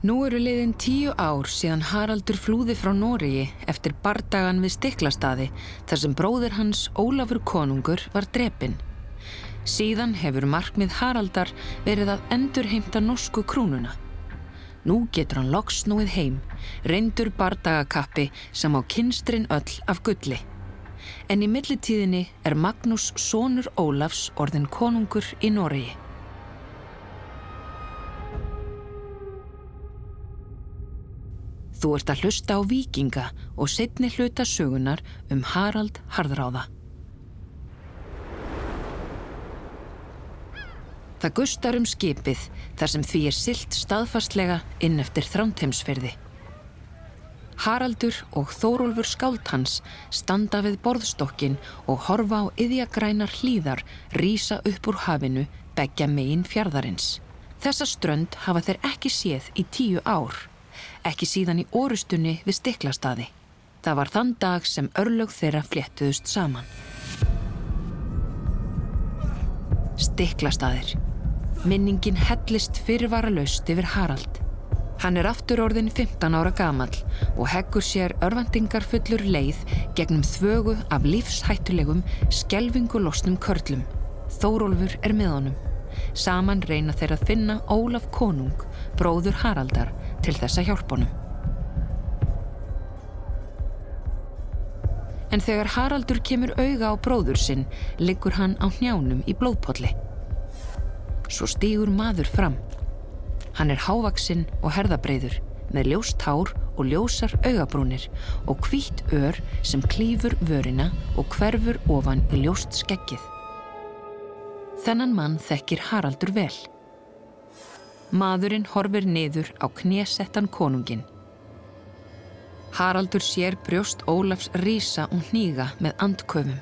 Nú eru liðin tíu ár síðan Haraldur flúði frá Nóriði eftir bardagan við Stiklastaði þar sem bróðir hans Ólafur konungur var drepin. Síðan hefur markmið Haraldar verið að endur heimta norsku krúnuna. Nú getur hann loks núið heim, reyndur bardagakappi sem á kynstrin öll af gulli. En í millitíðinni er Magnús Sónur Ólafs orðin konungur í Nóriði. Þú ert að hlusta á vikinga og setni hluta sögunar um Harald Harðráða. Það gustar um skipið þar sem því er silt staðfastlega inn eftir þrántheimsferði. Haraldur og Þórólfur Skáltans standa við borðstokkin og horfa á yðjagrænar hlýðar rýsa upp úr hafinu begja megin fjardarins. Þessa strönd hafa þeir ekki séð í tíu ár ekki síðan í orustunni við stiklastaði. Það var þann dag sem örlög þeirra fléttuðust saman. Stiklastaðir. Minningin hellist fyrirvara laust yfir Harald. Hann er aftur orðin 15 ára gamal og heggur sér örvendingar fullur leið gegnum þvögu af lífshættulegum, skelvingulosnum körlum. Þórólfur er með honum. Saman reyna þeir að finna Ólaf Konung, bróður Haraldar, til þess að hjálpa honum. En þegar Haraldur kemur auga á bróður sinn, liggur hann á njánum í blóðpolli. Svo stýgur maður fram. Hann er hávaksinn og herðabreiður, með ljóst hár og ljósar augabrúnir og hvít ör sem klýfur vörina og hverfur ofan í ljóst skeggið. Þennan mann þekkir Haraldur vel. Maðurinn horfir niður á knésettan konungin. Haraldur sér brjóst Ólafs rísa og hníga með andköfum.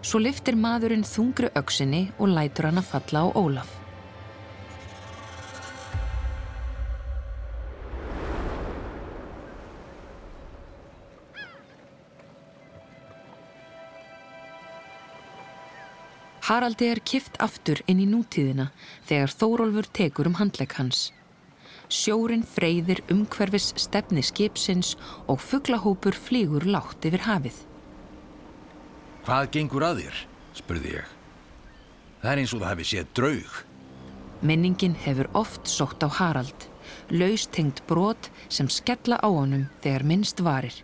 Svo liftir maðurinn þungru auksinni og lætur hann að falla á Ólaf. Haraldi er kift aftur inn í nútíðina þegar Þórólfur tekur um handlegg hans. Sjórin freyðir umhverfis stefni skipsins og fugglahópur flýgur látt yfir hafið. Hvað gengur að þér? spurði ég. Það er eins og það hefði séð draug. Minningin hefur oft sótt á Harald, laustengt brot sem skella á honum þegar minnst varir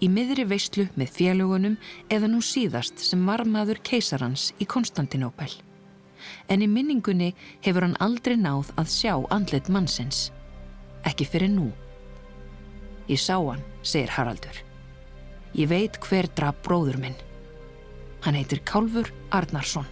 í miðri veistlu með félugunum eða nú síðast sem var maður keisarans í Konstantinópel. En í minningunni hefur hann aldrei náð að sjá andlit mannsins. Ekki fyrir nú. Ég sá hann, segir Haraldur. Ég veit hver draf bróður minn. Hann heitir Kálfur Arnarsson.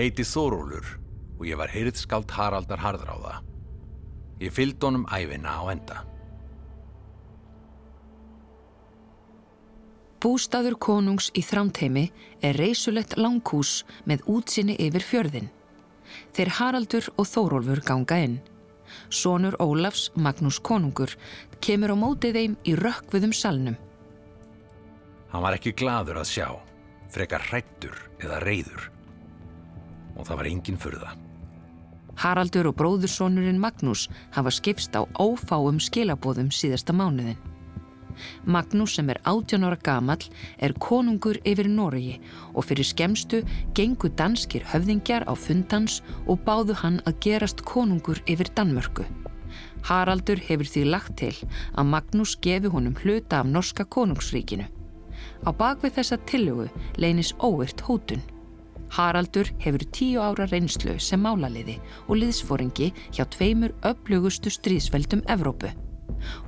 Heiti Þórólur og ég var heyrðskald Haraldar Harðráða. Ég fylgd honum æfina á enda. Bústaður konungs í þrámteimi er reysulegt langhús með útsinni yfir fjörðin. Þeir Haraldur og Þórólfur ganga inn. Sónur Ólafs, Magnús konungur, kemur á mótið þeim í rökkviðum salnum. Hann var ekki gladur að sjá, frekar hrættur eða reyður og það var engin furða. Haraldur og bróðursónurinn Magnús hafa skipst á ófáum skilabóðum síðasta mánuðin. Magnús sem er 18 ára gamal er konungur yfir Noregi og fyrir skemstu gengu danskir höfðingjar á fundans og báðu hann að gerast konungur yfir Danmörku. Haraldur hefur því lagt til að Magnús gefi honum hluta af norska konungsríkinu. Á bakvið þessa tillögu leinis óvirt hótun. Haraldur hefur tíu ára reynslu sem málaliði og liðsforingi hjá tveimur öflugustu stríðsveldum Evrópu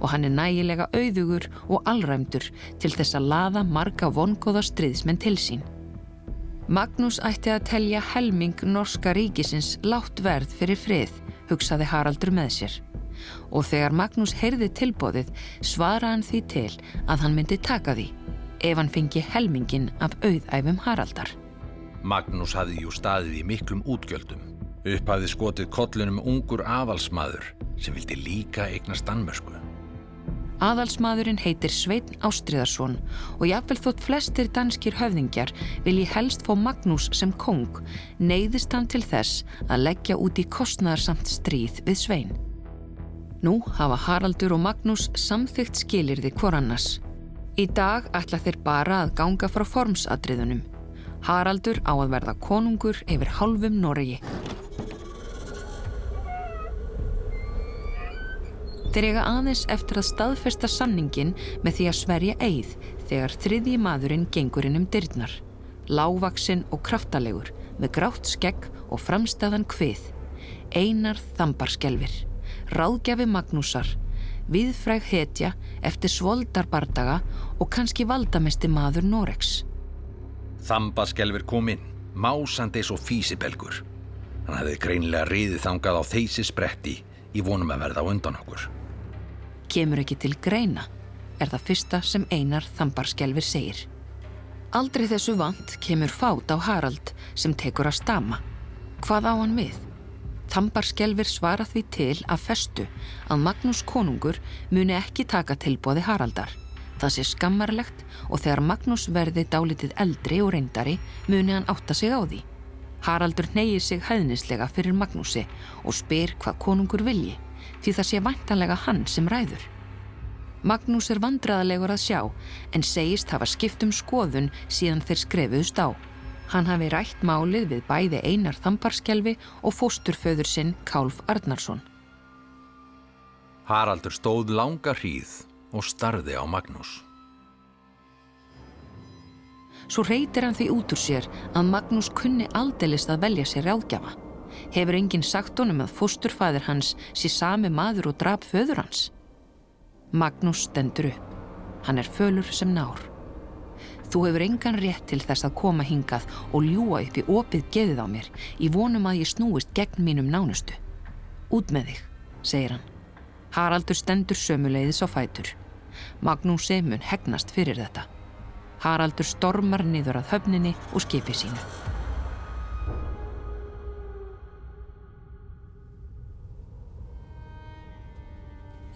og hann er nægilega auðugur og allræmdur til þess að laða marga vongóða stríðsmenn til sín. Magnús ætti að telja helming norska ríkisins látt verð fyrir frið, hugsaði Haraldur með sér. Og þegar Magnús heyrði tilbóðið svara hann því til að hann myndi taka því ef hann fengi helmingin af auðæfum Haraldar. Magnús hafði jú staðið í miklum útgjöldum. Upphafði skotið kollunum ungur aðalsmaður sem vildi líka eignast Danmörsku. Aðalsmaðurinn heitir Sveitn Ástriðarsson og jáfnvel þótt flestir danskir höfðingjar vilji helst fá Magnús sem kong, neyðist hann til þess að leggja út í kostnæðarsamt stríð við Svein. Nú hafa Haraldur og Magnús samþygt skilirði hvor annars. Í dag ætla þeir bara að ganga frá formsadriðunum. Haraldur á að verða konungur yfir halvum Noregi. Þeir eiga aðeins eftir að staðfesta sanningin með því að sverja eigð þegar þriðji maðurinn gengur inn um dyrnar. Lávaksinn og kraftalegur með grátt skegg og framstæðan hvið. Einar þambarskelfir, ráðgjafi Magnúsar, viðfræg hetja eftir svoldarbardaga og kannski valdamesti maður Norex. Þambarskelfir kom inn, másandi og físibelgur. Hann hefði greinlega riðið þangað á þeysi spretti í vonum að verða undan okkur kemur ekki til greina, er það fyrsta sem einar þambarskelfir segir. Aldrei þessu vant kemur fát á Harald sem tekur að stama. Hvað á hann við? Þambarskelfir svara því til að festu að Magnús konungur muni ekki taka tilbóði Haraldar. Það sé skammarlegt og þegar Magnús verði dálitið eldri og reyndari muni hann átta sig á því. Haraldur neyir sig hæðnislega fyrir Magnúsi og spyr hvað konungur vilji því það sé vantanlega hann sem ræður. Magnús er vandraðalegur að sjá en segist hafa skipt um skoðun síðan þeir skrefuðust á. Hann hafi rætt málið við bæði einar þambarskelvi og fósturföður sinn Kálf Arnarsson. Haraldur stóð langa hríð og starði á Magnús. Svo reytir hann því út úr sér að Magnús kunni aldelist að velja sér ráðgjafa. Hefur enginn sagt honum að fósturfæður hans sé sami maður og drap föður hans? Magnús stendur upp. Hann er fölur sem nár. Þú hefur engan rétt til þess að koma hingað og ljúa upp í opið geðið á mér í vonum að ég snúist gegn mínum nánustu. Út með þig, segir hann. Haraldur stendur sömuleiðis á fætur. Magnúsi mun hegnast fyrir þetta. Haraldur stormar niður að höfninni og skipi sínu.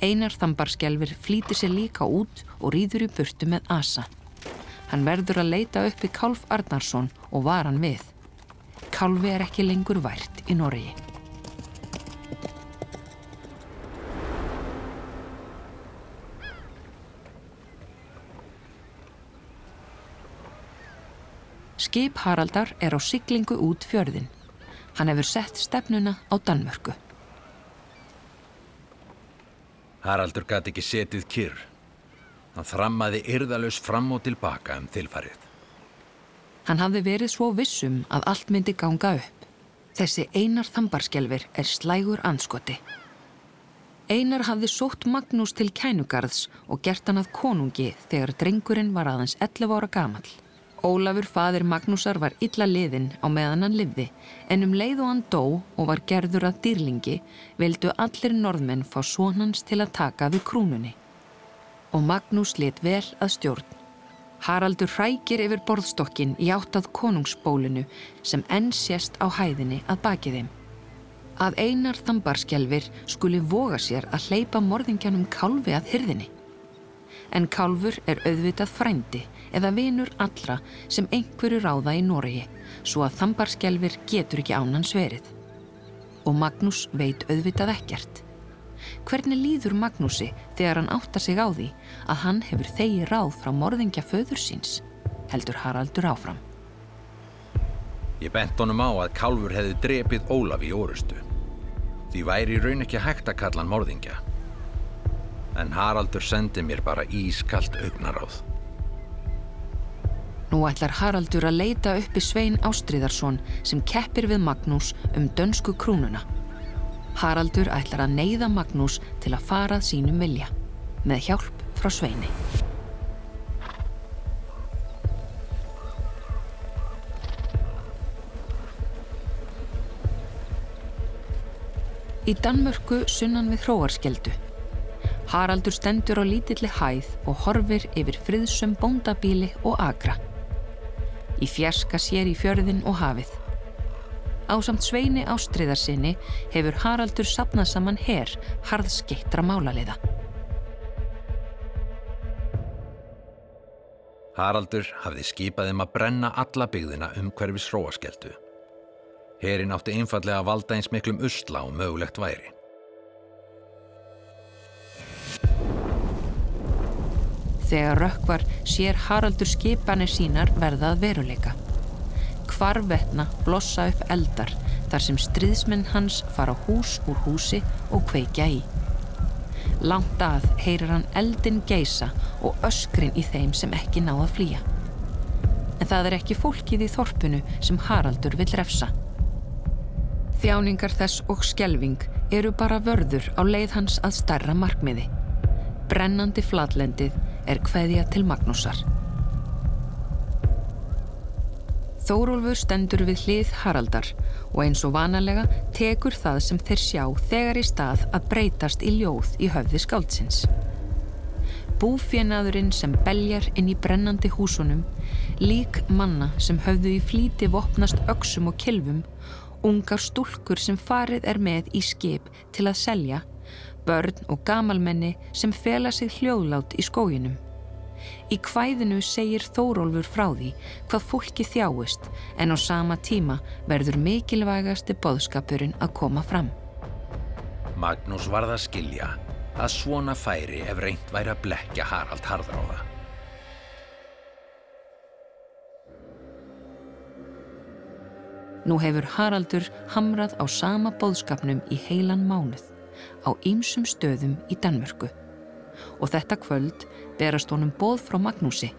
Einar þambarskelfir flýtir sér líka út og rýður í burtu með Asa. Hann verður að leita upp í Kálf Arnarsson og var hann við. Kálfi er ekki lengur vært í Norgi. Skip Haraldar er á siglingu út fjörðin. Hann hefur sett stefnuna á Danmörku. Haraldur gæti ekki setið kyrr. Hann þrammaði yrðalus fram og tilbaka um þilfarið. Hann hafði verið svo vissum að allt myndi ganga upp. Þessi einar þambarskelfir er slægur anskoti. Einar hafði sótt Magnús til kænugarðs og gert hann að konungi þegar drengurinn var aðeins 11 ára gamal. Ólafur fadir Magnúsar var illa liðinn á meðan hann livði en um leið og hann dó og var gerður að dýrlingi vildu allir norðmenn fá svonans til að taka við krúnunni. Og Magnús lit vel að stjórn. Haraldur hrækir yfir borðstokkin í áttað konungsbólinu sem enn sést á hæðinni að baki þeim. Að einar þambarskjálfir skuli voga sér að hleypa morðingjanum kálfi að hyrðinni. En kálfur er auðvitað frændi eða vinur allra sem einhverju ráða í Noregi svo að þambarskelfir getur ekki ánan sverið. Og Magnús veit auðvitað ekkert. Hvernig líður Magnúsi þegar hann áttar sig á því að hann hefur þegi ráð frá morðingja föður síns, heldur Haraldur áfram. Ég bent honum á að Kálfur hefði drepið Ólaf í orustu. Því væri raun ekki hægt að kalla hann morðingja. En Haraldur sendi mér bara ískalt augnaráð. Nú ætlar Haraldur að leita uppi Svein Ástriðarsson sem keppir við Magnús um dönsku krúnuna. Haraldur ætlar að neyða Magnús til að farað sínum vilja með hjálp frá Sveini. Í Danmörku sunnan við hróarskeldu. Haraldur stendur á lítilli hæð og horfir yfir friðsum bóndabíli og agra. Í fjerska sér í fjörðin og hafið. Ásamt sveini ástriðarsinni hefur Haraldur sapnað saman herr harðskeittra málaliða. Haraldur hafði skipað um að brenna alla byggðina um hverfis hróaskeldu. Herin átti einfallega að valda eins miklum usla og mögulegt væri. Þegar rökkvar sér Haraldur skipanir sínar verðað veruleika hvarvetna blossa upp eldar þar sem stríðsmenn hans fara hús úr húsi og kveikja í. Langt að heyrir hann eldin geisa og öskrin í þeim sem ekki ná að flýja. En það er ekki fólkið í þorpunu sem Haraldur vil refsa. Þjáningar þess og skjelving eru bara vörður á leið hans að starra markmiði. Brennandi flatlendið er hveðja til Magnúsar. Þórólfur stendur við hlið Haraldar og eins og vanalega tekur það sem þeir sjá þegar í stað að breytast í ljóð í höfði skáldsins. Búfjenaðurinn sem beljar inn í brennandi húsunum, lík manna sem höfðu í flíti vopnast öksum og kilvum, ungar stúlkur sem farið er með í skip til að selja, börn og gamalmenni sem fela sig hljóðlát í skóginum. Í kvæðinu segir Þórólfur frá því hvað fólki þjáist en á sama tíma verður mikilvægasti boðskapurinn að koma fram. Magnús varð að skilja að svona færi ef reynd væri að blekja Harald Harðráða. Nú hefur Haraldur hamrað á sama boðskapnum í heilan mánuð á ýmsum stöðum í Danmörku og þetta kvöld berast honum bóð frá Magnúsi.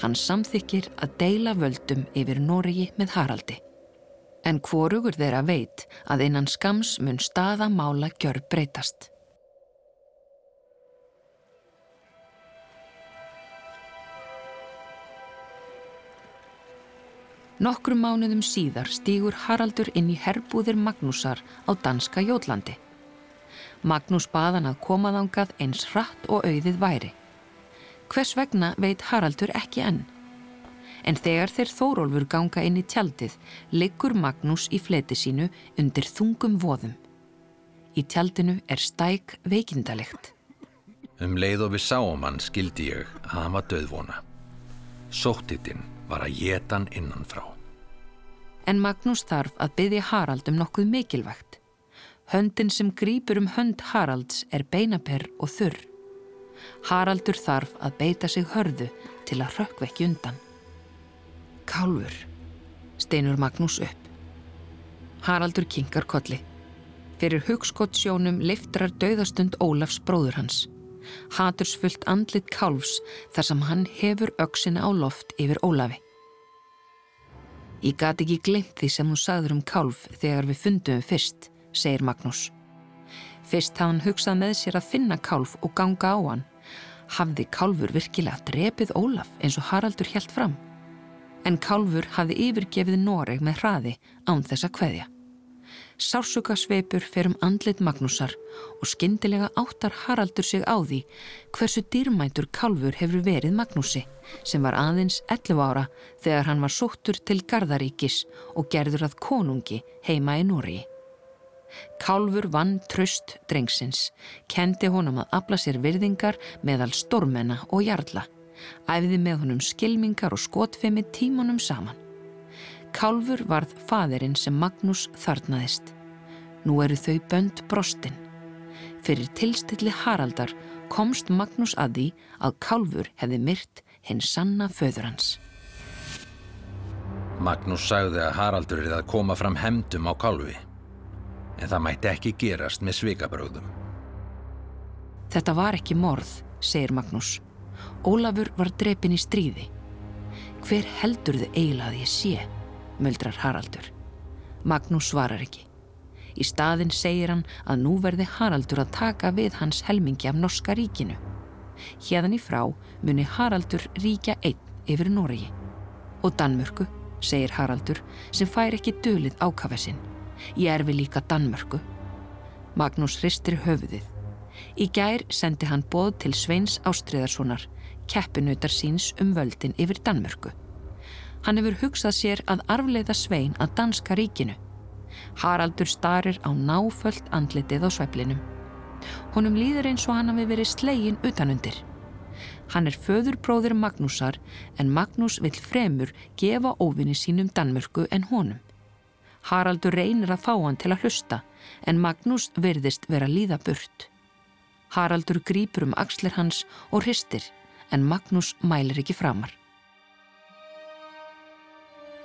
Hann samþykir að deila völdum yfir Noregi með Haraldi. En hvorugur þeirra veit að innan skams mun staðamála gjör breytast. Nokkrum mánuðum síðar stýgur Haraldur inn í herbúðir Magnúsar á danska Jólandi. Magnús baðan að komaðangað eins hratt og auðið væri. Hvers vegna veit Haraldur ekki enn. En þegar þeir Þórólfur ganga inn í tjaldið, liggur Magnús í fleti sínu undir þungum voðum. Í tjaldinu er stæk veikindalegt. Um leið og við sáum hann skildi ég að hann var döðvona. Sóttitinn var að geta hann innanfrá. En Magnús þarf að byggja Harald um nokkuð mikilvægt. Höndin sem grýpur um hönd Haralds er beinaperr og þurr. Haraldur þarf að beita sig hörðu til að rökkvekki undan. Kálfur, steinur Magnús upp. Haraldur kinkar kolli. Fyrir hugskott sjónum liftrar dauðastund Ólafs bróður hans. Hatursfullt andlit kálfs þar sem hann hefur auksina á loft yfir Ólafi. Ég gati ekki glemt því sem þú sagður um kálf þegar við fundum fyrst, segir Magnús. Fyrst hafði hann hugsað með sér að finna kálf og ganga á hann hafði Kálfur virkilega drepið Ólaf eins og Haraldur helt fram. En Kálfur hafði yfirgefið Noreg með hraði án þessa kveðja. Sársuga sveipur fer um andlit Magnúsar og skindilega áttar Haraldur sig á því hversu dýrmæntur Kálfur hefur verið Magnúsi sem var aðeins 11 ára þegar hann var sóttur til Garðaríkis og gerður að konungi heima í Nóri. Kálfur vann tröst drengsins, kendi honum að afla sér virðingar meðal stormenna og jarla, æfði með honum skilmingar og skotfemi tímunum saman. Kálfur varð fadirinn sem Magnús þarnaðist. Nú eru þau bönd brostin. Fyrir tilstilli Haraldar komst Magnús að því að Kálfur hefði myrt hinn sanna föður hans. Magnús sagði að Haraldur er að koma fram hemdum á Kálfi en það mætti ekki gerast með svikabröðum. Þetta var ekki morð, segir Magnús. Ólafur var drepin í stríði. Hver heldur þið eiginlega að ég sé, möldrar Haraldur. Magnús svarar ekki. Í staðin segir hann að nú verði Haraldur að taka við hans helmingi af Norska ríkinu. Hérðan í frá muni Haraldur ríkja einn yfir Noregi. Og Danmörku, segir Haraldur, sem fær ekki dölið ákafesinn. Ég erfi líka Danmörku. Magnús hristir höfuðið. Í gær sendi hann bóð til Sveins Ástriðarssonar, keppinutar síns um völdin yfir Danmörku. Hann hefur hugsað sér að arfleiða Svein að danska ríkinu. Haraldur starir á náföld andlitið á sveiflinum. Honum líður eins og hann hafi verið slegin utanundir. Hann er föðurbróðir Magnúsar en Magnús vill fremur gefa óvinni sínum Danmörku en honum. Haraldur reynir að fá hann til að hlusta en Magnús verðist vera líða burt. Haraldur grýpur um axlir hans og hristir en Magnús mælir ekki framar.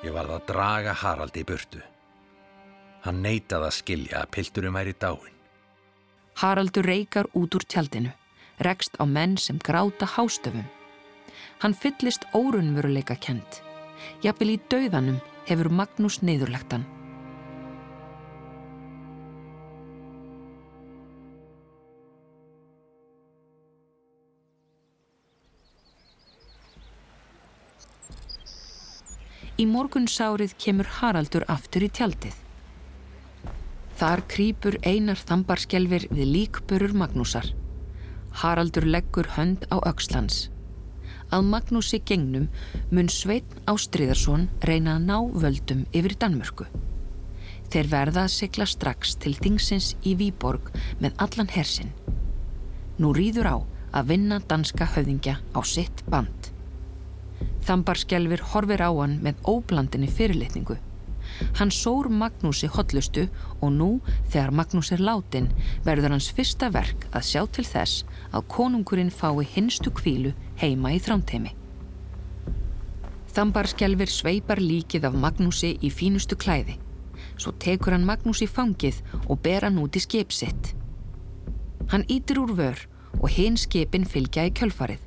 Ég varð að draga Haraldi í burtu. Hann neitaði að skilja að pilturum væri dáin. Haraldur reykar út úr tjaldinu, rekst á menn sem gráta hástöfum. Hann fyllist órunveruleika kent. Jafnvel í dauðanum hefur Magnús neyðurlegt hann. Í morgunsárið kemur Haraldur aftur í tjaldið. Þar krýpur einar þambarskelfir við líkbörur Magnúsar. Haraldur leggur hönd á aukslans. Að Magnúsi gengnum mun Sveitn Ástriðarsson reyna að ná völdum yfir Danmörku. Þeir verða að sigla strax til Þingsins í Výborg með allan hersinn. Nú rýður á að vinna danska höfðingja á sitt band. Þambarskelfir horfir á hann með óblandinni fyrirlitningu. Hann sór Magnúsi hotlustu og nú, þegar Magnús er látin, verður hans fyrsta verk að sjá til þess að konungurinn fái hinstu kvílu heima í þrámteimi. Þambarskelfir sveipar líkið af Magnúsi í fínustu klæði. Svo tekur hann Magnús í fangið og ber hann út í skipsitt. Hann ítir úr vör og hinn skipin fylgja í kjölfarið.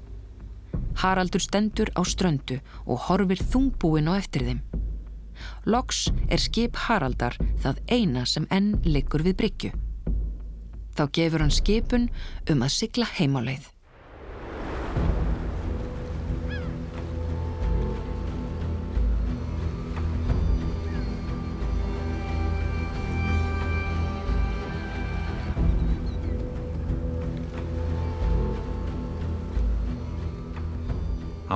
Haraldur stendur á ströndu og horfir þungbúin á eftir þeim. Loks er skip Haraldar það eina sem enn liggur við bryggju. Þá gefur hann skipun um að sigla heimáleið.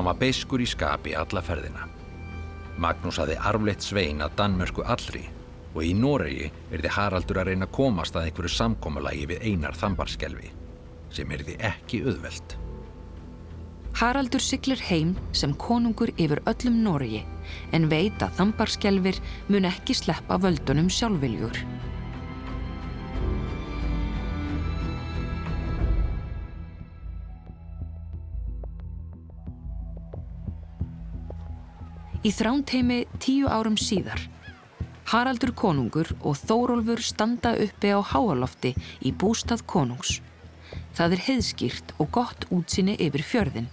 Hann var beiskur í skapi alla ferðina. Magnús hafði arfleitt svein að Danmörku allri og í Noregi erði Haraldur að reyna að komast að einhverju samkómulagi við einar þambarskelvi sem erði ekki auðvelt. Haraldur siglir heim sem konungur yfir öllum Noregi en veit að þambarskelvir mun ekki sleppa völdunum sjálfviljur. Í þrántheimi tíu árum síðar. Haraldur konungur og Þórólfur standa uppi á háalofti í bústað konungs. Það er heiðskýrt og gott útsinni yfir fjörðin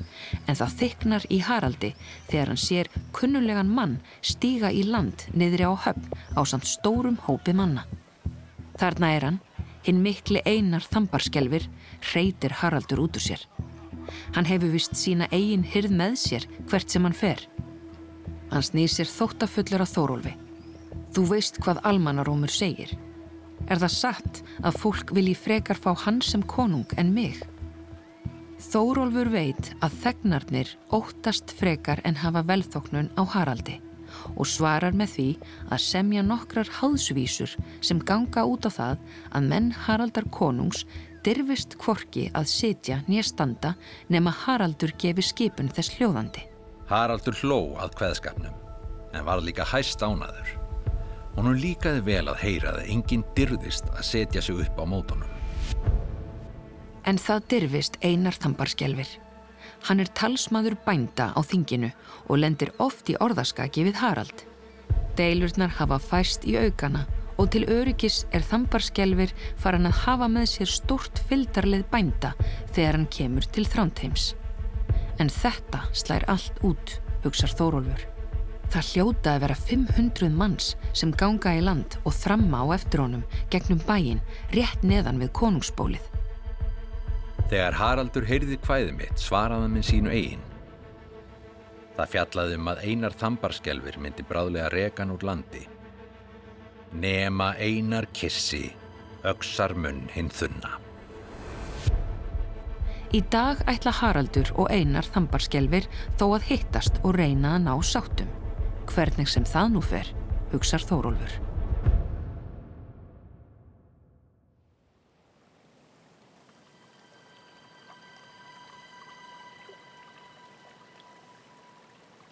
en það þyknar í Haraldi þegar hann sér kunnulegan mann stíga í land niðri á höfn á samt stórum hópi manna. Þarna er hann, hinn mikli einar þambarskelfir, reytir Haraldur út úr sér. Hann hefur vist sína eigin hyrð með sér hvert sem hann fer. Hann snýr sér þóttafullur á Þórólfi. Þú veist hvað almanarómur segir. Er það satt að fólk vilji frekar fá hann sem konung en mig? Þórólfur veit að þegnarnir óttast frekar en hafa velþóknun á Haraldi og svarar með því að semja nokkrar háðsvísur sem ganga út á það að menn Haraldar konungs dirfist kvorki að sitja nýja standa nema Haraldur gefi skipun þess hljóðandi. Haraldur hló að kveðskapnum, en var líka hæst ánaður. Honum líkaði vel að heyra að enginn dyrðist að setja sig upp á mótunum. En það dyrfist einar þambarskelfir. Hann er talsmaður bænda á þinginu og lendir oft í orðaskaki við Harald. Deilurnar hafa fæst í aukana og til öryggis er þambarskelfir farin að hafa með sér stort fyldarleið bænda þegar hann kemur til þránteims. En þetta slær allt út, hugsar Þórólfur. Það hljóta að vera 500 manns sem ganga í land og þramma á eftir honum gegnum bæin rétt neðan við konungsbólið. Þegar Haraldur heyrði hvæði mitt svaraði minn sínu eigin. Það fjallaði um að einar þambarskelfir myndi bráðlega rekan úr landi. Nema einar kissi, öksar munn hinn þunna. Í dag ætla Haraldur og Einar þambarskelfir þó að hittast og reyna að ná sáttum. Hvernig sem það nú fer, hugsar Þórólfur.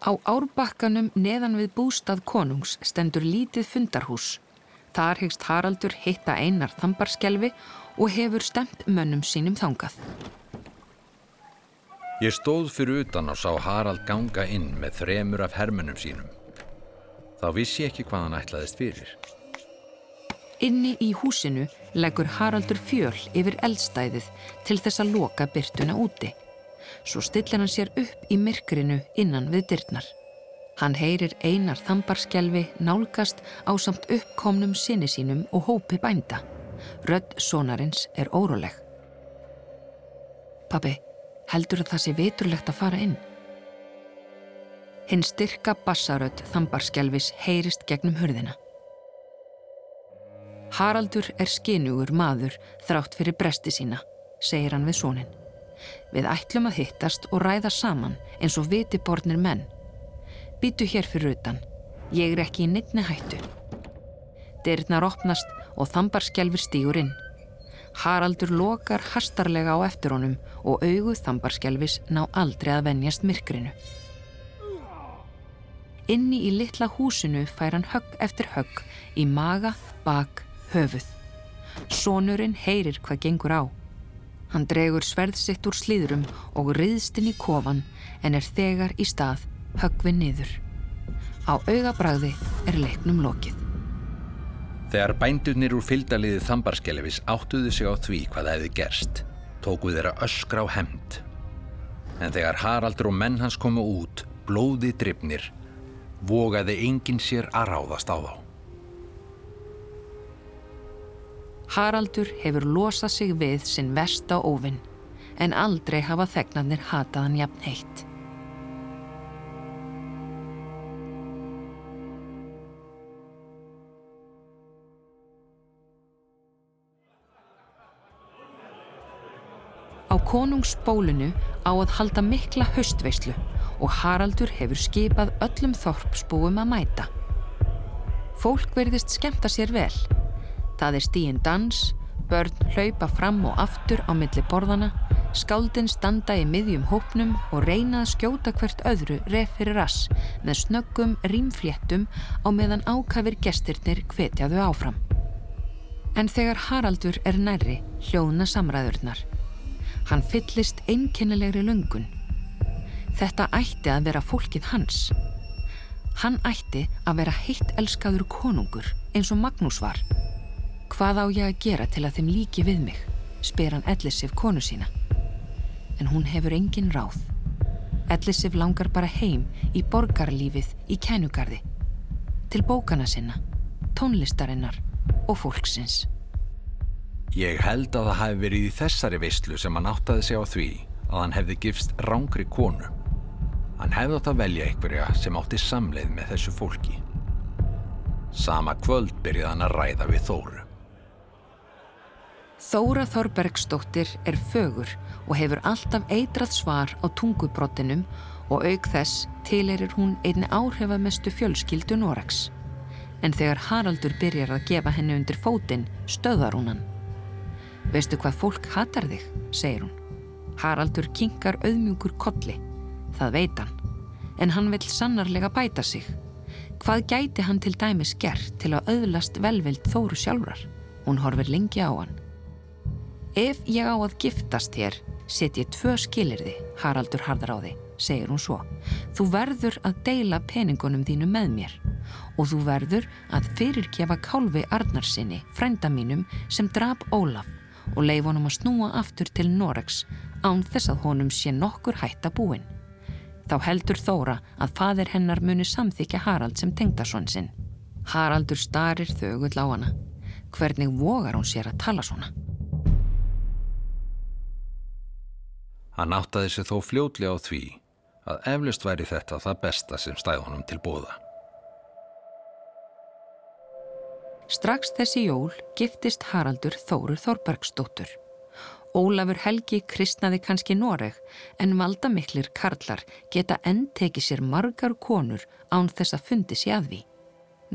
Á árbakkanum neðan við bústað konungs stendur lítið fundarhús. Þar hegst Haraldur hitta einar þambarskelvi og hefur stemt mönnum sínum þangað. Ég stóð fyrir utan og sá Harald ganga inn með þremur af hermönum sínum. Þá vissi ég ekki hvað hann ætlaðist fyrir. Inni í húsinu leggur Haraldur fjöl yfir eldstæðið til þess að loka byrtuna úti svo stillir hann sér upp í myrkrinu innan við dyrnar. Hann heyrir einar þambarskjelvi nálgast á samt uppkomnum sinni sínum og hópi bænda. Rödd sonarins er óróleg. Pappi, heldur að það sé viturlegt að fara inn? Hinn styrka bassarödd þambarskjelvis heyrist gegnum hörðina. Haraldur er skinugur maður þrátt fyrir bresti sína, segir hann við sónin. Við ætlum að hittast og ræða saman eins og vitibornir menn. Býtu hér fyrir utan. Ég er ekki í nefni hættu. Dyrnar opnast og þambarskjálfur stýgur inn. Haraldur lokar hastarlega á eftir honum og auguð þambarskjálfis ná aldrei að venjast myrkrinu. Inni í litla húsinu fær hann högg eftir högg í maga, bak, höfuð. Sónurinn heyrir hvað gengur á. Hann dregur sverðsitt úr slíðrum og riðst inn í kofan en er þegar í stað höggvið niður. Á augabræði er leiknum lokið. Þegar bændurnir úr fylgdaliði þambarskelefis áttuðu sig á því hvað hefði gerst, tókuð þeirra öskra á hemd. En þegar Haraldur og menn hans komu út, blóði drifnir, vogaði enginn sér að ráðast á þá. Haraldur hefur losað sig við sinn versta óvinn en aldrei hafa þegnarnir hataðan jafn heitt. Á konungsbólunu á að halda mikla höstveislu og Haraldur hefur skipað öllum þorpsbúum að mæta. Fólk verðist skemta sér vel Það er stíin dans, börn hlaupa fram og aftur á milli borðana, skáldin standa í miðjum hópnum og reyna að skjóta hvert öðru ref fyrir rass með snöggum rýmfléttum á meðan ákafir gestirnir hvetjaðu áfram. En þegar Haraldur er nærri hljóðna samræðurnar. Hann fyllist einkennilegri lungun. Þetta ætti að vera fólkið hans. Hann ætti að vera heitt elskaður konungur eins og Magnús var. Hvað á ég að gera til að þeim líki við mig, spyr hann Ellisif konu sína. En hún hefur engin ráð. Ellisif langar bara heim í borgarlífið í kænugarði. Til bókana sinna, tónlistarinnar og fólksins. Ég held að það hefði verið í þessari veistlu sem hann áttaði sig á því að hann hefði gifst rángri konu. Hann hefði átt að velja einhverja sem átti samleið með þessu fólki. Sama kvöld byrjaði hann að ræða við Þóru. Þóra Þorbergsdóttir er fögur og hefur alltaf eitrað svar á tungubrottinum og auk þess tilerir hún einni áhrifamestu fjölskyldu Norex. En þegar Haraldur byrjar að gefa henni undir fótinn, stöðar hún hann. Veistu hvað fólk hatar þig, segir hún. Haraldur kinkar auðmjúkur kolli. Það veit hann. En hann vil sannarlega bæta sig. Hvað gæti hann til dæmis gert til að auðlast velvild Þóru sjálfrar? Hún horfir lengi á hann. Ef ég á að giftast þér, set ég tvö skilirði, Haraldur harðar á þig, segir hún svo. Þú verður að deila peningunum þínu með mér og þú verður að fyrirgefa kálfi Arnarsinni, frænda mínum, sem drap Ólaf og leif honum að snúa aftur til Norex án þess að honum sé nokkur hætta búin. Þá heldur Þóra að fadir hennar muni samþykja Harald sem tengdason sinn. Haraldur starir þögull á hana. Hvernig vogar hún sér að tala svona? Hann áttaði sig þó fljótlega á því að eflust væri þetta það besta sem stæði honum til bóða. Strax þessi jól giftist Haraldur Þórur Þorbergsdóttur Ólafur Helgi kristnaði kannski Noreg en valdamiklir karlar geta enn tekið sér margar konur án þess að fundi sér að því.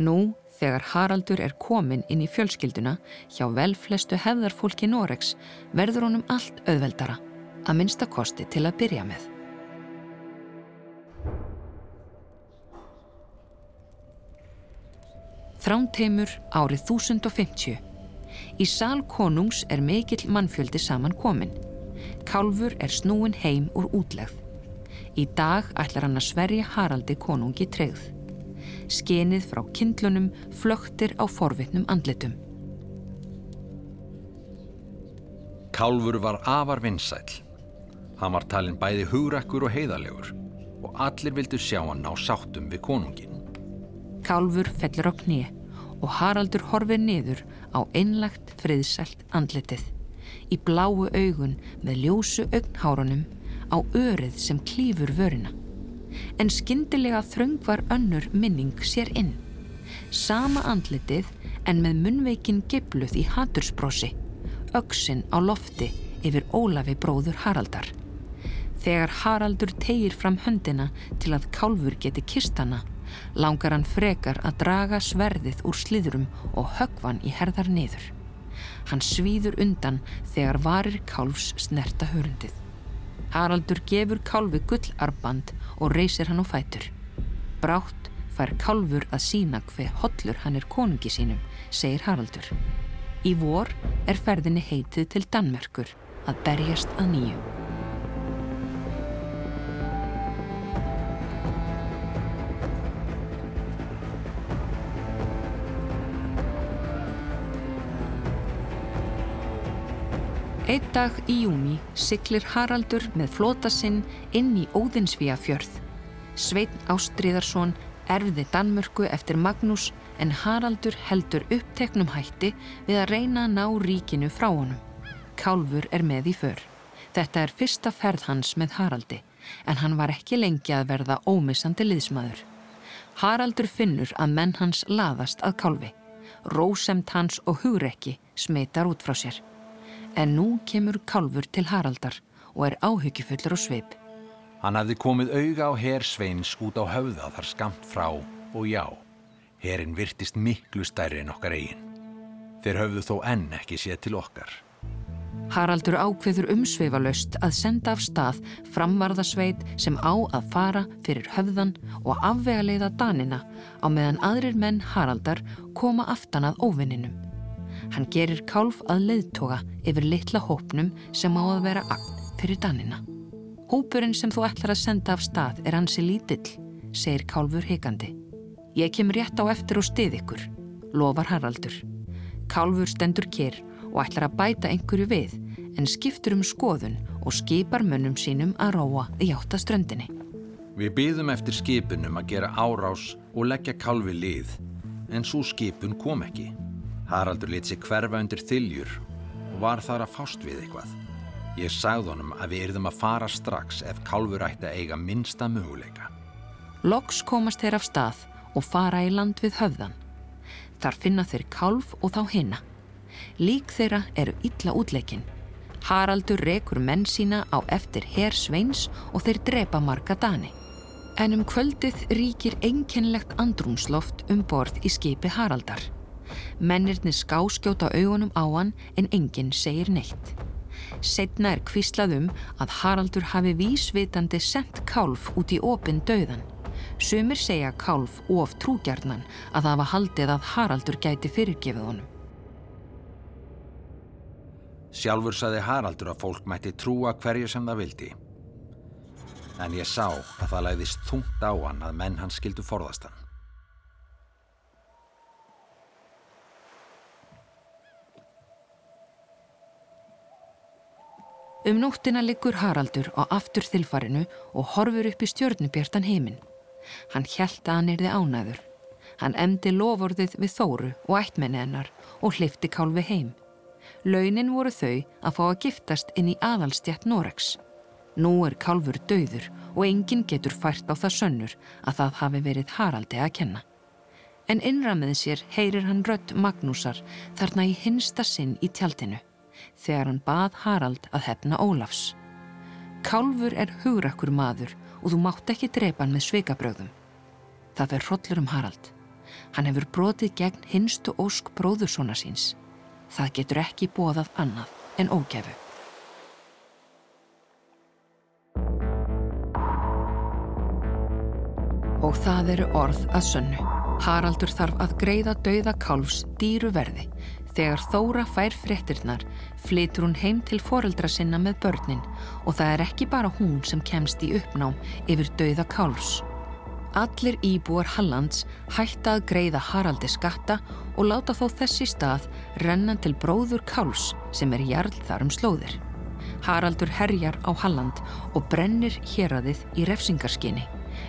Nú, þegar Haraldur er komin inn í fjölskylduna hjá velflestu hefðarfólki Noregs verður honum allt auðveldara, að minnsta kosti til að byrja með. Þránteimur árið 1050 Í sál konungs er mikill mannfjöldi saman komin. Kálfur er snúin heim úr útlegð. Í dag ætlar hann að sverja Haraldi konungi treyð. Skenið frá kindlunum flöktir á forvittnum andlitum. Kálfur var afar vinsæl. Hann var talin bæði hugrakkur og heiðalegur og allir vildu sjá hann á sáttum við konungin. Kálfur fellur á knið og Haraldur horfir niður á einlagt friðsælt andletið, í bláu augun með ljósu augnhárunum á örið sem klýfur vörina. En skyndilega þröng var önnur minning sér inn. Sama andletið en með munveikin gebluð í hatursbrósi, auksinn á lofti yfir Ólafi bróður Haraldar. Þegar Haraldur tegir fram höndina til að kálfur geti kistana, langar hann frekar að draga sverðið úr sliðurum og höggvan í herðar niður. Hann svíður undan þegar varir kálfs snerta hörundið. Haraldur gefur kálfi gullarband og reysir hann á fætur. Brátt fær kálfur að sína hver hollur hann er konungi sínum, segir Haraldur. Í vor er ferðinni heitið til Danmerkur að berjast að nýju. Eitt dag í júni siklir Haraldur með flóta sinn inn í Óðinsvíafjörð. Sveitn Ástriðarsson erfiði Danmörku eftir Magnús en Haraldur heldur uppteknum hætti við að reyna að ná ríkinu frá honum. Kálfur er með í för. Þetta er fyrsta ferð hans með Haraldi en hann var ekki lengi að verða ómissandi liðsmaður. Haraldur finnur að menn hans laðast að kálfi. Rósemt hans og hugrekki smitar út frá sér en nú kemur Kálfur til Haraldar og er áhyggjufullur á sveip. Hann hafði komið auga á hersveins út á höfða þar skamt frá og já, herin virtist miklu stærri en okkar eigin. Þeir höfðu þó enn ekki séð til okkar. Haraldur ákveður umsveifalöst að senda af stað framvarðasveit sem á að fara fyrir höfðan og afvega leiða danina á meðan aðrir menn Haraldar koma aftan að óvinninum. Hann gerir kálf að leiðtoga yfir litla hópnum sem á að vera agn fyrir danina. Hópurinn sem þú ætlar að senda af stað er hansi lítill, segir kálfur hikandi. Ég kem rétt á eftir og stið ykkur, lofar Haraldur. Kálfur stendur kér og ætlar að bæta einhverju við en skiptur um skoðun og skipar mönnum sínum að róa í áttaströndinni. Við byðum eftir skipunum að gera árás og leggja kálfi lið en svo skipun kom ekki. Haraldur lit sér hverfa undir þiljur og var þar að fást við eitthvað. Ég sagði honum að við erum að fara strax ef kálfur ætti að eiga minsta möguleika. Loks komast þeir af stað og fara í land við höfðan. Þar finna þeir kálf og þá hinna. Lík þeirra eru illa útleikin. Haraldur rekur menn sína á eftir herr Sveins og þeir drepa marga dani. En um kvöldið ríkir einkennlegt andrúmsloft um borð í skipi Haraldar. Mennirni skáskjóta augunum á hann en enginn segir neitt. Setna er kvíslað um að Haraldur hafi vísvitandi sendt kálf út í opin döðan. Sumir segja kálf of trúgjarnan að það var haldið að Haraldur gæti fyrirgefið honum. Sjálfur saði Haraldur að fólk mætti trúa hverju sem það vildi. En ég sá að það læðist þungt á hann að menn hans skildu forðast hann. Um nóttina liggur Haraldur á aftur þilfarinu og horfur upp í stjörnubjartan heiminn. Hann hjælta að hann erði ánæður. Hann emdi lofórðið við Þóru og ættmenni hennar og hlifti kálfi heim. Launin voru þau að fá að giftast inn í aðalstjætt Norex. Nú er kálfur döður og enginn getur fært á það sönnur að það hafi verið Haraldi að kenna. En innramið sér heyrir hann rött Magnúsar þarna í hinsta sinn í tjaldinu. Þegar hann bað Harald að hefna Ólafs. Kálfur er hugrakkur maður og þú mátt ekki drepa hann með sveikabröðum. Það fer hrollur um Harald. Hann hefur brotið gegn hinstu ósk bróðursona síns. Það getur ekki bóðað annað en ógefu. Og það eru orð að sönnu. Haraldur þarf að greiða dauða kálfs dýru verði. Þegar Þóra fær fréttirnar flytur hún heim til foreldra sinna með börnin og það er ekki bara hún sem kemst í uppnám yfir dauða kálfs. Allir íbúar Hallands hætta að greiða Haraldi skatta og láta þó þessi stað renna til bróður Káls sem er jarl þar um slóðir. Haraldur herjar á Halland og brennir héradið í refsingarskinni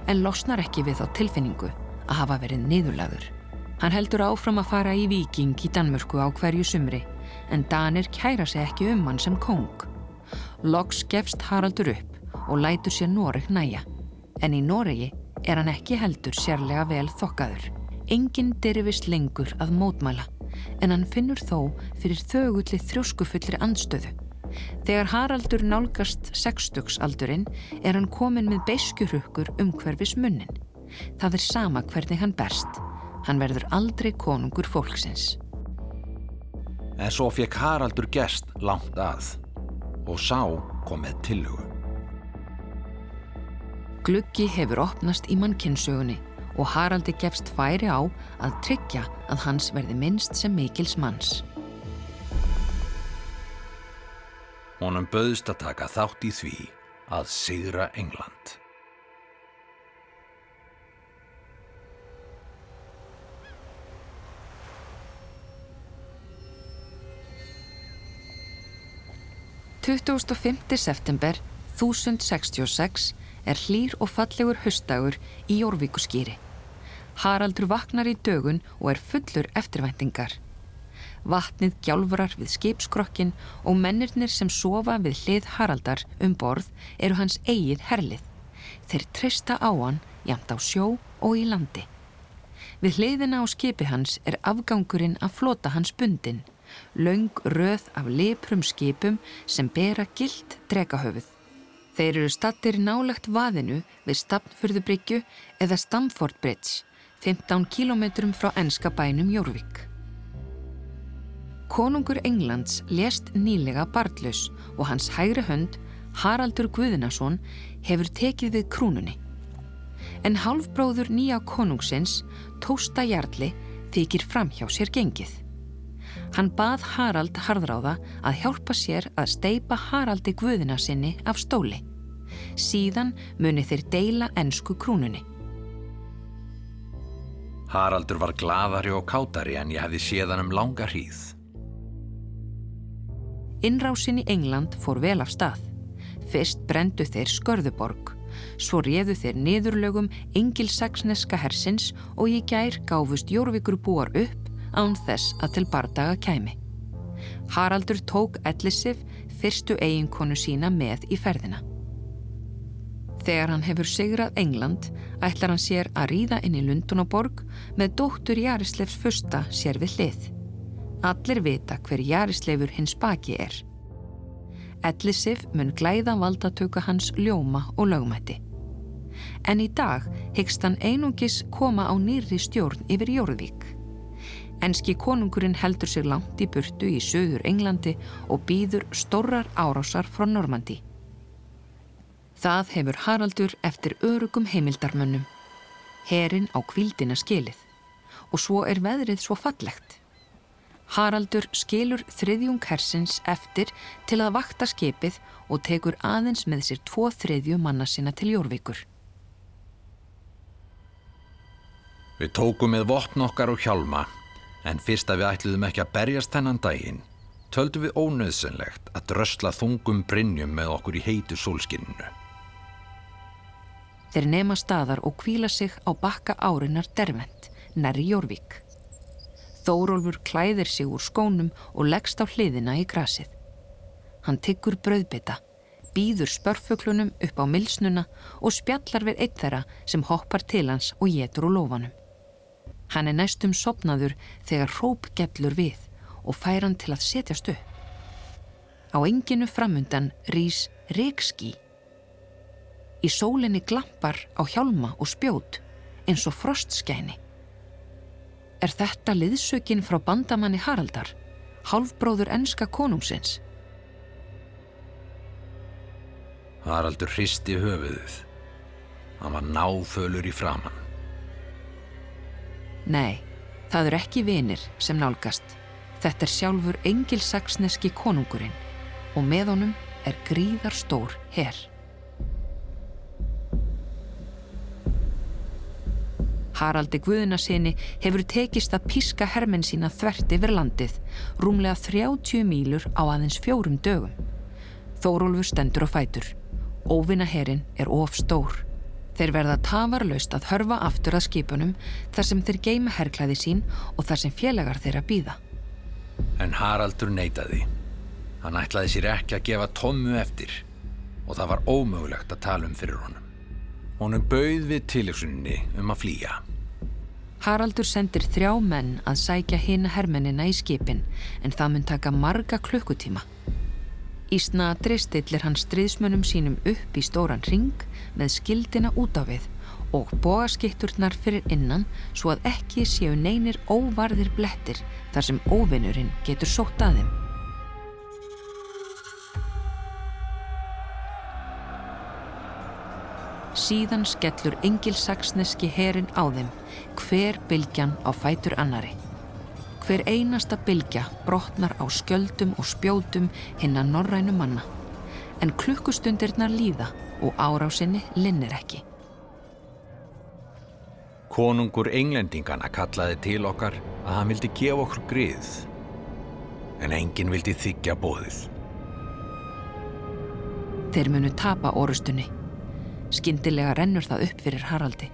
en losnar ekki við þá tilfinningu að hafa verið niðurlagur. Hann heldur áfram að fara í viking í Danmörku á hverju sumri en Danir kæra sig ekki um hann sem kong. Loks gefst Haraldur upp og lætur sér Noreg næja en í Noregi er hann ekki heldur sérlega vel þokkaður. Engin derifist lengur að mótmæla en hann finnur þó fyrir þögulli þrjóskufullri andstöðu. Þegar Haraldur nálgast sextugsaldurinn er hann komin með beiskjurhukkur um hverfis munnin. Það er sama hvernig hann berst. Hann verður aldrei konungur fólksins. En svo fekk Haraldur gest langt að og sá kom með tilhugu. Gluggi hefur opnast í mannkynnssögunni og Haraldi gefst færi á að tryggja að hans verði minnst sem mikils manns. Honum böðst að taka þátt í því að sigra England. Tuttugust og 5. september 1066 er hlýr og fallegur höstdagur í Jórvíkuskýri. Haraldur vaknar í dögun og er fullur eftirvæntingar. Vatnið gjálfurar við skipskrokkin og mennirnir sem sofa við hlið Haraldar um borð eru hans eigið herlið. Þeir treysta á hann jamt á sjó og í landi. Við hliðina á skipi hans er afgangurinn að flota hans bundin, laung röð af leprum skipum sem bera gilt dregahöfuð. Þeir eru stattir nálagt vaðinu við Stafnfurðubryggju eða Stamford Bridge, 15 kilometrum frá enska bænum Jórvík. Konungur Englands lést nýlega barndlaus og hans hægri hönd, Haraldur Guðinason, hefur tekið við krúnunni. En halfbróður nýja konungsins, Tósta Jarli, þykir fram hjá sér gengið. Hann bað Harald harðráða að hjálpa sér að steipa Haraldi Guðina sinni af stóli. Síðan muni þeir deila ennsku krúnunni. Haraldur var gladari og kátari en ég hefði séðan um langa hríð. Innrásin í England fór vel af stað. Fyrst brendu þeir Skörðuborg, svo réðu þeir niðurlögum Engilsaksneska hersins og í gær gáfust Jórvíkur búar upp án þess að til bardaga kæmi. Haraldur tók Ellisif fyrstu eiginkonu sína með í ferðina. Þegar hann hefur sigrað England ætlar hann sér að ríða inn í Lundunaborg með dóttur Jarislefs fusta sér við hlið. Allir vita hver Jarislefur hins baki er. Ellisif mun glæða valdatöku hans ljóma og lögmætti. En í dag hyggst hann einungis koma á nýri stjórn yfir Jórvík. Enski konungurinn heldur sig langt í burtu í söður Englandi og býður stórar árásar frá Normandi. Það hefur Haraldur eftir örugum heimildarmönnum. Herin á kvildina skilið. Og svo er veðrið svo fallegt. Haraldur skilur þriðjung hersins eftir til að vakta skipið og tekur aðeins með sér tvo þriðju manna sinna til Jórvíkur. Við tókum með vopn okkar og hjálma En fyrst að við ætluðum ekki að berjast þennan daginn, töldu við ónöðsynlegt að drösla þungum brinnjum með okkur í heitu sólskinninu. Þeir nema staðar og kvíla sig á bakka árinar dervend, nærri Jórvík. Þórólfur klæðir sig úr skónum og leggst á hliðina í grasið. Hann tyggur brauðbytta, býður spörfuglunum upp á milsnuna og spjallar við eitt þeirra sem hoppar til hans og getur úr lofanum. Hann er næstum sopnaður þegar hróp gellur við og fær hann til að setjast upp. Á enginu framundan rýs Ríkskí. Í sólinni glampar á hjálma og spjót eins og frostskæni. Er þetta liðsökin frá bandamanni Haraldar, hálfbróður enska konungsins? Haraldur hristi höfuðuð. Hann var náfölur í framann. Nei, það eru ekki vinir sem nálgast. Þetta er sjálfur engilsaksneski konungurinn og með honum er gríðar stór herr. Haraldi Guðunarsinni hefur tekist að píska hermenn sína þvert yfir landið, rúmlega 30 mílur á aðeins fjórum dögum. Þórólfur stendur á fætur. Óvinna herrin er of stór. Þeir verða tafarlaust að hörfa aftur að skipunum þar sem þeir geima herrklæði sín og þar sem félagar þeirra býða. En Haraldur neytaði. Hann ætlaði sér ekki að gefa tómmu eftir og það var ómögulegt að tala um fyrir honum. Honum bauð við tilöksuninni um að flýja. Haraldur sendir þrjá menn að sækja hina hermennina í skipin en það mun taka marga klukkutíma. Í snadri stillir hann stríðsmönnum sínum upp í stóran ring með skildina út á við og bogaskitturnar fyrir innan svo að ekki séu neynir óvarðir blettir þar sem óvinnurinn getur sótt að þeim. Síðan skellur engilsaksneski herin á þeim, hver bylgjan á fætur annari. Hver einasta bylgja brotnar á skjöldum og spjótum hinn að norrænu manna. En klukkustundirnar líða og árásinni linnir ekki. Konungur englendingana kallaði til okkar að hann vildi gefa okkur grið. En enginn vildi þykja bóðið. Þeir munu tapa orustunni. Skyndilega rennur það upp fyrir Haraldi.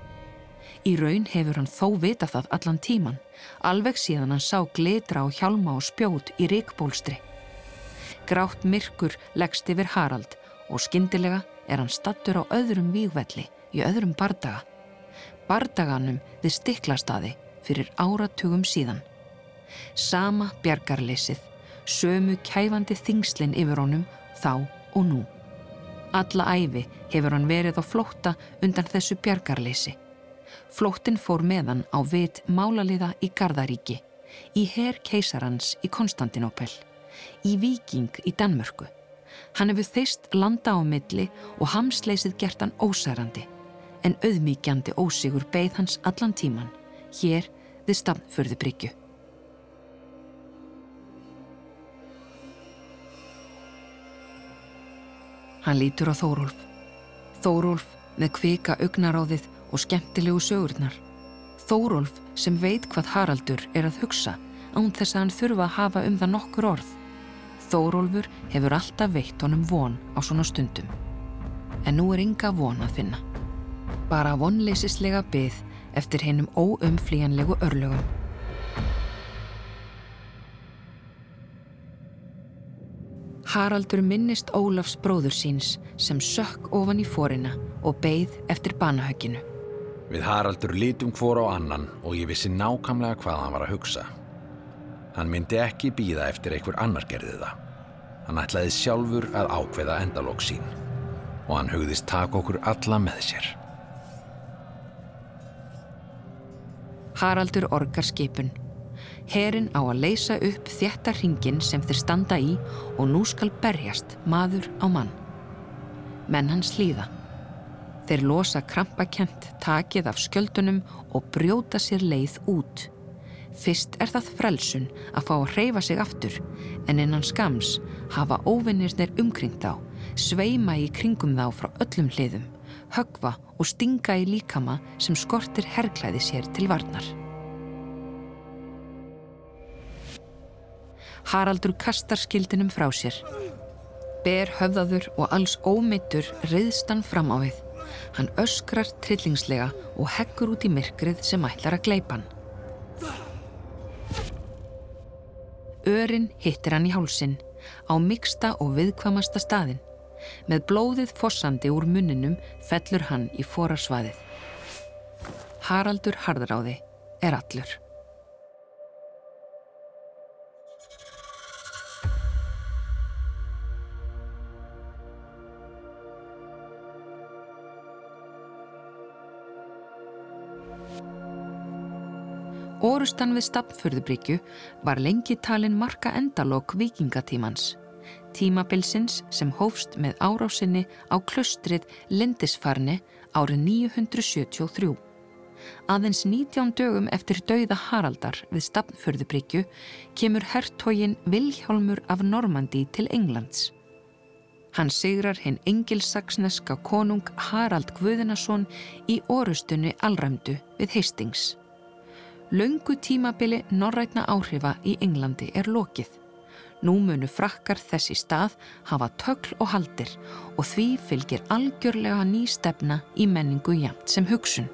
Í raun hefur hann þó vita það allan tíman, alveg síðan hann sá glitra og hjálma og spjót í ríkbólstri. Grátt myrkur leggst yfir Harald og skyndilega er hann stattur á öðrum vígvelli í öðrum bardaga. Bardaganum við stiklastaði fyrir áratugum síðan. Sama bjargarleysið, sömu kæfandi þingslinn yfir honum þá og nú. Alla æfi hefur hann verið á flótta undan þessu bjargarleysi. Flóttin fór meðan á vit málaliða í Gardaríki, í herr keisarans í Konstantinopel, í Viking í Danmörku. Hann hefur þeist landa á milli og hamsleysið gert hann ósærandi, en auðmíkjandi ósigur beigð hans allan tíman, hér við stafnförðubryggju. Hann lítur á Þórólf. Þórólf með kvika augnaráðið og skemmtilegu sögurnar. Þórólf sem veit hvað Haraldur er að hugsa án þess að hann þurfa að hafa um það nokkur orð. Þórólfur hefur alltaf veitt honum von á svona stundum. En nú er ynga von að finna. Bara vonleisislega byð eftir hennum óumflíjanlegu örlögum. Haraldur minnist Ólafs bróður síns sem sökk ofan í fórina og beigð eftir banahögginu. Við Haraldur lítum hvor á annan og ég vissi nákamlega hvað hann var að hugsa. Hann myndi ekki býða eftir einhver annar gerði það. Hann ætlaði sjálfur að ákveða endalók sín og hann hugðist taka okkur alla með sér. Haraldur orgar skipun. Herin á að leysa upp þjætta hringin sem þeir standa í og nú skal berjast maður á mann. Menn hans hlýða. Þeir losa krampakent takið af skjöldunum og brjóta sér leið út. Fyrst er það frelsun að fá að hreyfa sig aftur en innan skams hafa óvinnirnir umkring þá, sveima í kringum þá frá öllum hliðum, högva og stinga í líkama sem skortir herrklæði sér til varnar. Haraldur kastar skildinum frá sér. Ber höfðaður og alls ómeittur reyðst hann fram á við. Hann öskrar trillingslega og heggur út í myrkrið sem ætlar að gleipa hann. Örin hittir hann í hálsin, á miksta og viðkvamasta staðin. Með blóðið fossandi úr munninum fellur hann í forarsvaðið. Haraldur Harðráði er allur. Orustan við Stafnfjörðubryggju var lengi talin marka endalók vikingatímans. Tímabilsins sem hófst með árásinni á klustrið Lindisfarni árið 973. Aðeins 19 dögum eftir dauða Haraldar við Stafnfjörðubryggju kemur herrtógin Vilhjálmur af Normandi til Englands. Hann sigrar hinn engilsaksneska konung Harald Guðinason í orustunni Alræmdu við Hastings. Laungu tímabili norrætna áhrifa í Englandi er lokið. Nú munu frakkar þessi stað hafa tökl og haldir og því fylgir algjörlega ný stefna í menningu jæmt sem hugsun.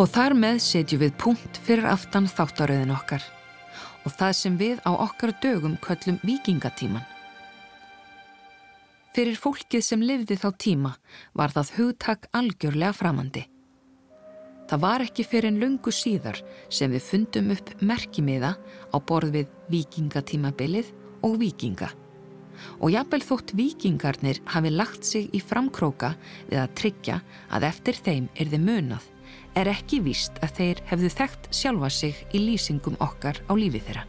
Og þar með setjum við punkt fyrir aftan þáttaröðin okkar og það sem við á okkar dögum köllum vikingatíman. Fyrir fólkið sem lifði þá tíma var það hugtak algjörlega framandi. Það var ekki fyrir en lungu síðar sem við fundum upp merkimiða á borð við vikingatímabilið og vikinga. Og jafnvel þótt vikingarnir hafi lagt sig í framkróka við að tryggja að eftir þeim er þið munað er ekki víst að þeir hefðu þekkt sjálfa sig í lýsingum okkar á lífi þeirra.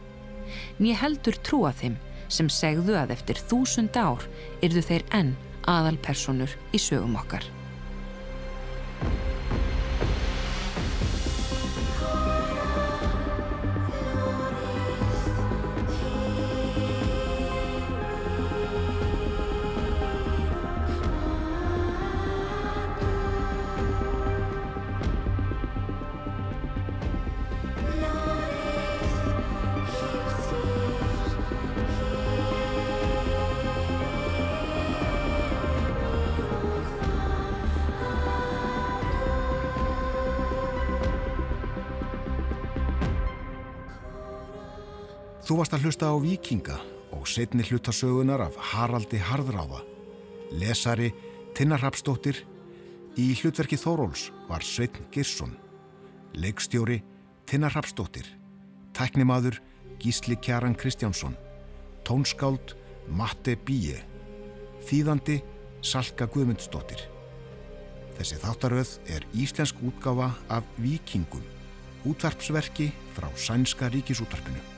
Nýja heldur trúa þeim sem segðu að eftir þúsund ár yrðu þeir enn aðalpersonur í sögum okkar. Þú varst að hlusta á Víkinga og setni hlutasögunar af Haraldi Harðráða. Lesari Tinnar Rapsdóttir. Í hlutverki Þóróls var Sveitn Girsson. Leikstjóri Tinnar Rapsdóttir. Tæknimaður Gísli Kjaran Kristjánsson. Tónskáld Matte Bíje. Þýðandi Salka Guðmundsdóttir. Þessi þáttaröð er íslensk útgáfa af Víkingum. Útvarpsverki frá Sænska ríkisútarpinu.